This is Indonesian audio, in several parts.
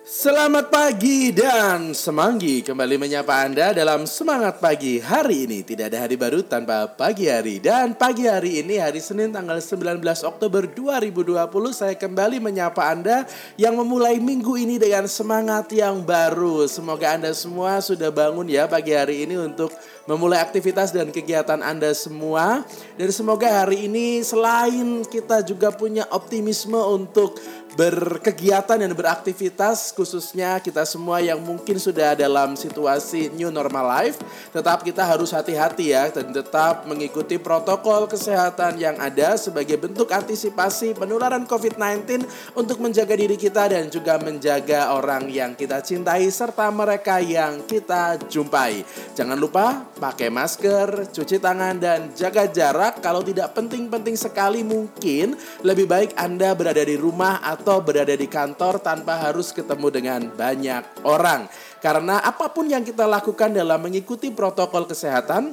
Selamat pagi dan semanggi kembali menyapa Anda dalam semangat pagi hari ini. Tidak ada hari baru tanpa pagi hari. Dan pagi hari ini hari Senin tanggal 19 Oktober 2020 saya kembali menyapa Anda yang memulai minggu ini dengan semangat yang baru. Semoga Anda semua sudah bangun ya pagi hari ini untuk memulai aktivitas dan kegiatan Anda semua. Dan semoga hari ini selain kita juga punya optimisme untuk berkegiatan dan beraktivitas khususnya kita semua yang mungkin sudah dalam situasi new normal life tetap kita harus hati-hati ya dan tetap mengikuti protokol kesehatan yang ada sebagai bentuk antisipasi penularan COVID-19 untuk menjaga diri kita dan juga menjaga orang yang kita cintai serta mereka yang kita jumpai. Jangan lupa pakai masker, cuci tangan dan jaga jarak kalau tidak penting-penting sekali mungkin lebih baik Anda berada di rumah atau atau berada di kantor tanpa harus ketemu dengan banyak orang. Karena apa pun yang kita lakukan dalam mengikuti protokol kesehatan,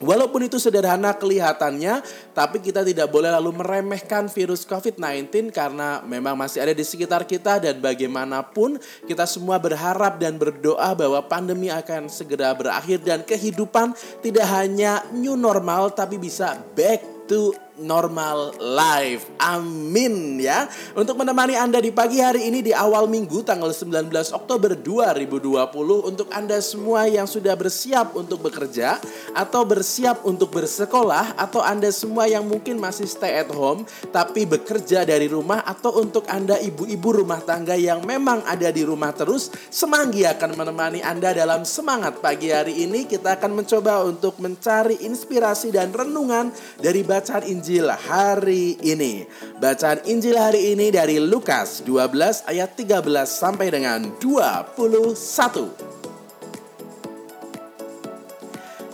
Walaupun itu sederhana kelihatannya, tapi kita tidak boleh lalu meremehkan virus COVID-19 karena memang masih ada di sekitar kita dan bagaimanapun kita semua berharap dan berdoa bahwa pandemi akan segera berakhir dan kehidupan tidak hanya new normal tapi bisa back to normal life. Amin ya. Untuk menemani Anda di pagi hari ini di awal minggu tanggal 19 Oktober 2020 untuk Anda semua yang sudah bersiap untuk bekerja atau bersiap untuk bersekolah atau Anda semua yang mungkin masih stay at home tapi bekerja dari rumah atau untuk Anda ibu-ibu rumah tangga yang memang ada di rumah terus, Semanggi akan menemani Anda dalam semangat pagi hari ini. Kita akan mencoba untuk mencari inspirasi dan renungan dari bacaan Injil Injil hari ini. Bacaan Injil hari ini dari Lukas 12 ayat 13 sampai dengan 21.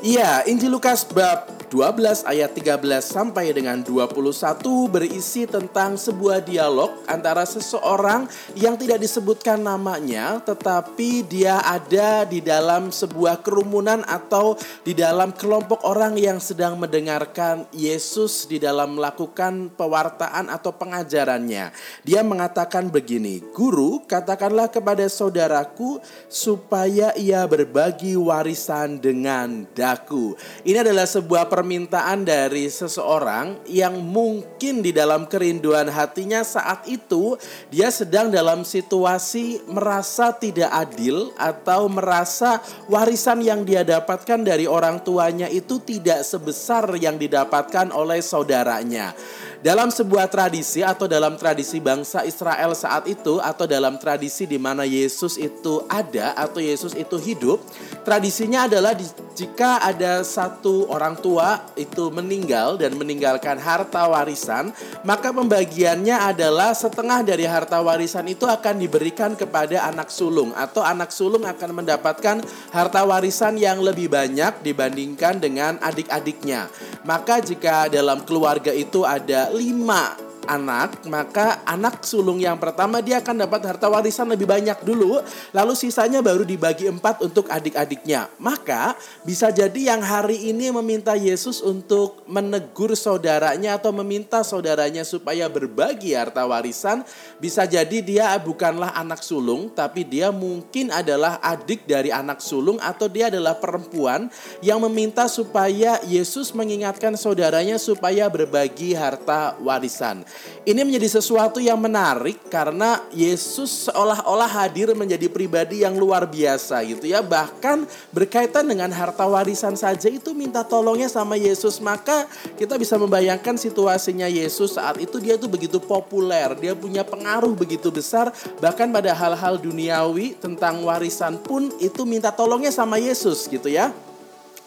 Iya, Injil Lukas bab 12 ayat 13 sampai dengan 21 berisi tentang sebuah dialog antara seseorang yang tidak disebutkan namanya tetapi dia ada di dalam sebuah kerumunan atau di dalam kelompok orang yang sedang mendengarkan Yesus di dalam melakukan pewartaan atau pengajarannya. Dia mengatakan begini, "Guru, katakanlah kepada saudaraku supaya ia berbagi warisan dengan daku." Ini adalah sebuah permintaan dari seseorang yang mungkin di dalam kerinduan hatinya saat itu dia sedang dalam situasi merasa tidak adil atau merasa warisan yang dia dapatkan dari orang tuanya itu tidak sebesar yang didapatkan oleh saudaranya. Dalam sebuah tradisi atau dalam tradisi bangsa Israel saat itu atau dalam tradisi di mana Yesus itu ada atau Yesus itu hidup, tradisinya adalah jika ada satu orang tua itu meninggal dan meninggalkan harta warisan, maka pembagiannya adalah setengah dari harta warisan itu akan diberikan kepada anak sulung atau anak sulung akan mendapatkan harta warisan yang lebih banyak dibandingkan dengan adik-adiknya. Maka jika dalam keluarga itu ada lima anak, maka anak sulung yang pertama dia akan dapat harta warisan lebih banyak dulu, lalu sisanya baru dibagi empat untuk adik-adiknya. Maka bisa jadi yang hari ini meminta Yesus untuk menegur saudaranya atau meminta saudaranya supaya berbagi harta warisan, bisa jadi dia bukanlah anak sulung, tapi dia mungkin adalah adik dari anak sulung atau dia adalah perempuan yang meminta supaya Yesus mengingatkan saudaranya supaya berbagi harta warisan. Ini menjadi sesuatu yang menarik karena Yesus seolah-olah hadir menjadi pribadi yang luar biasa gitu ya. Bahkan berkaitan dengan harta warisan saja itu minta tolongnya sama Yesus. Maka kita bisa membayangkan situasinya Yesus saat itu dia tuh begitu populer. Dia punya pengaruh begitu besar. Bahkan pada hal-hal duniawi tentang warisan pun itu minta tolongnya sama Yesus gitu ya.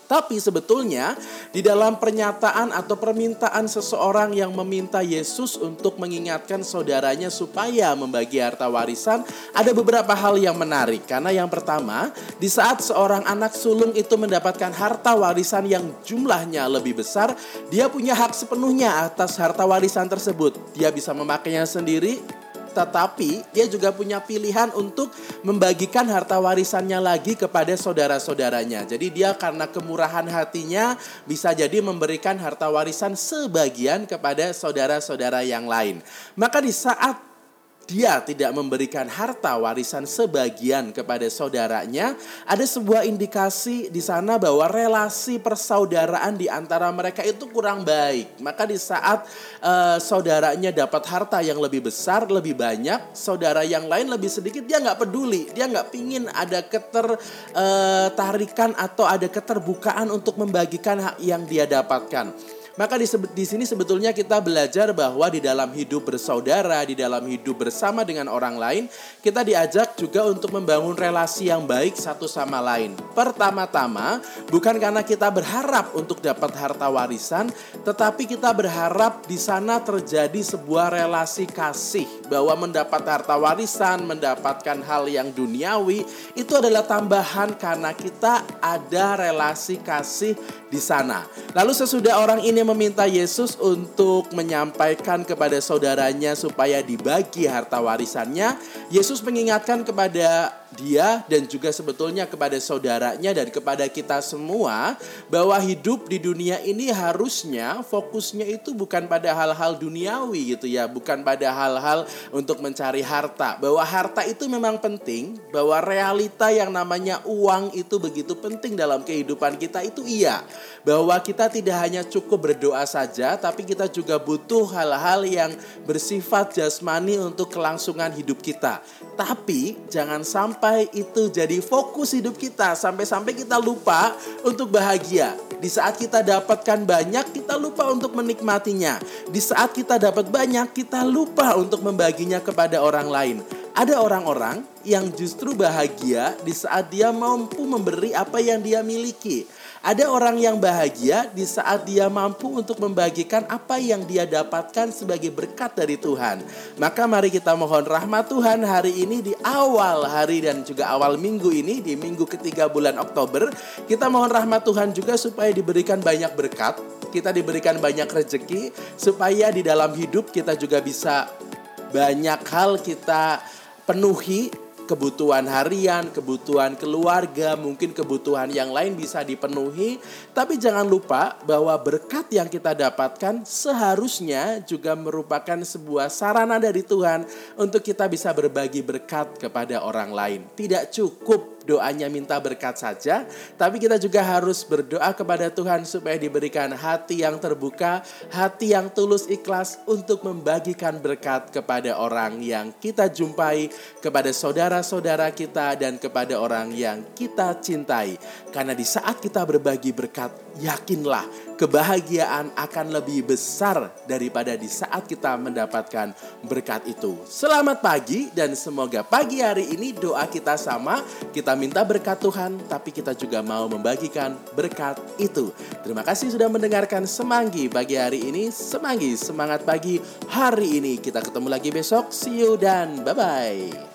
Tapi sebetulnya di dalam pernyataan atau permintaan seseorang yang meminta Yesus untuk mengingatkan saudaranya supaya membagi harta warisan, ada beberapa hal yang menarik. Karena yang pertama, di saat seorang anak sulung itu mendapatkan harta warisan yang jumlahnya lebih besar, dia punya hak sepenuhnya atas harta warisan tersebut. Dia bisa memakainya sendiri, tetapi dia juga punya pilihan untuk membagikan harta warisannya lagi kepada saudara-saudaranya. Jadi dia karena kemurahan hatinya bisa jadi memberikan harta warisan sebagian kepada saudara-saudara yang lain. Maka di saat dia tidak memberikan harta warisan sebagian kepada saudaranya, ada sebuah indikasi di sana bahwa relasi persaudaraan di antara mereka itu kurang baik. Maka di saat uh, saudaranya dapat harta yang lebih besar, lebih banyak, saudara yang lain lebih sedikit, dia nggak peduli, dia nggak pingin ada ketertarikan uh, atau ada keterbukaan untuk membagikan hak yang dia dapatkan. Maka di, di sini sebetulnya kita belajar bahwa di dalam hidup bersaudara, di dalam hidup bersama dengan orang lain, kita diajak juga untuk membangun relasi yang baik satu sama lain. Pertama-tama, bukan karena kita berharap untuk dapat harta warisan, tetapi kita berharap di sana terjadi sebuah relasi kasih bahwa mendapat harta warisan, mendapatkan hal yang duniawi itu adalah tambahan karena kita ada relasi kasih di sana. Lalu sesudah orang ini meminta Yesus untuk menyampaikan kepada saudaranya supaya dibagi harta warisannya, Yesus mengingatkan kepada dia dan juga sebetulnya kepada saudaranya dan kepada kita semua bahwa hidup di dunia ini harusnya fokusnya itu bukan pada hal-hal duniawi gitu ya, bukan pada hal-hal untuk mencari harta. Bahwa harta itu memang penting, bahwa realita yang namanya uang itu begitu penting dalam kehidupan kita itu iya. Bahwa kita tidak hanya cukup berdoa saja, tapi kita juga butuh hal-hal yang bersifat jasmani untuk kelangsungan hidup kita. Tapi jangan sampai itu jadi fokus hidup kita sampai-sampai kita lupa untuk bahagia. Di saat kita dapatkan banyak, kita lupa untuk menikmatinya. Di saat kita dapat banyak, kita lupa untuk membaginya kepada orang lain. Ada orang-orang yang justru bahagia di saat dia mampu memberi apa yang dia miliki. Ada orang yang bahagia di saat dia mampu untuk membagikan apa yang dia dapatkan sebagai berkat dari Tuhan. Maka mari kita mohon rahmat Tuhan hari ini di awal hari dan juga awal minggu ini di minggu ketiga bulan Oktober. Kita mohon rahmat Tuhan juga supaya diberikan banyak berkat, kita diberikan banyak rezeki supaya di dalam hidup kita juga bisa banyak hal kita penuhi kebutuhan harian, kebutuhan keluarga, mungkin kebutuhan yang lain bisa dipenuhi. Tapi jangan lupa bahwa berkat yang kita dapatkan seharusnya juga merupakan sebuah sarana dari Tuhan untuk kita bisa berbagi berkat kepada orang lain. Tidak cukup doanya minta berkat saja, tapi kita juga harus berdoa kepada Tuhan supaya diberikan hati yang terbuka, hati yang tulus ikhlas untuk membagikan berkat kepada orang yang kita jumpai, kepada saudara-saudara kita dan kepada orang yang kita cintai. Karena di saat kita berbagi berkat, yakinlah kebahagiaan akan lebih besar daripada di saat kita mendapatkan berkat itu. Selamat pagi dan semoga pagi hari ini doa kita sama. Kita minta berkat Tuhan, tapi kita juga mau membagikan berkat itu. Terima kasih sudah mendengarkan Semanggi pagi hari ini. Semanggi, semangat pagi hari ini. Kita ketemu lagi besok. See you dan bye-bye.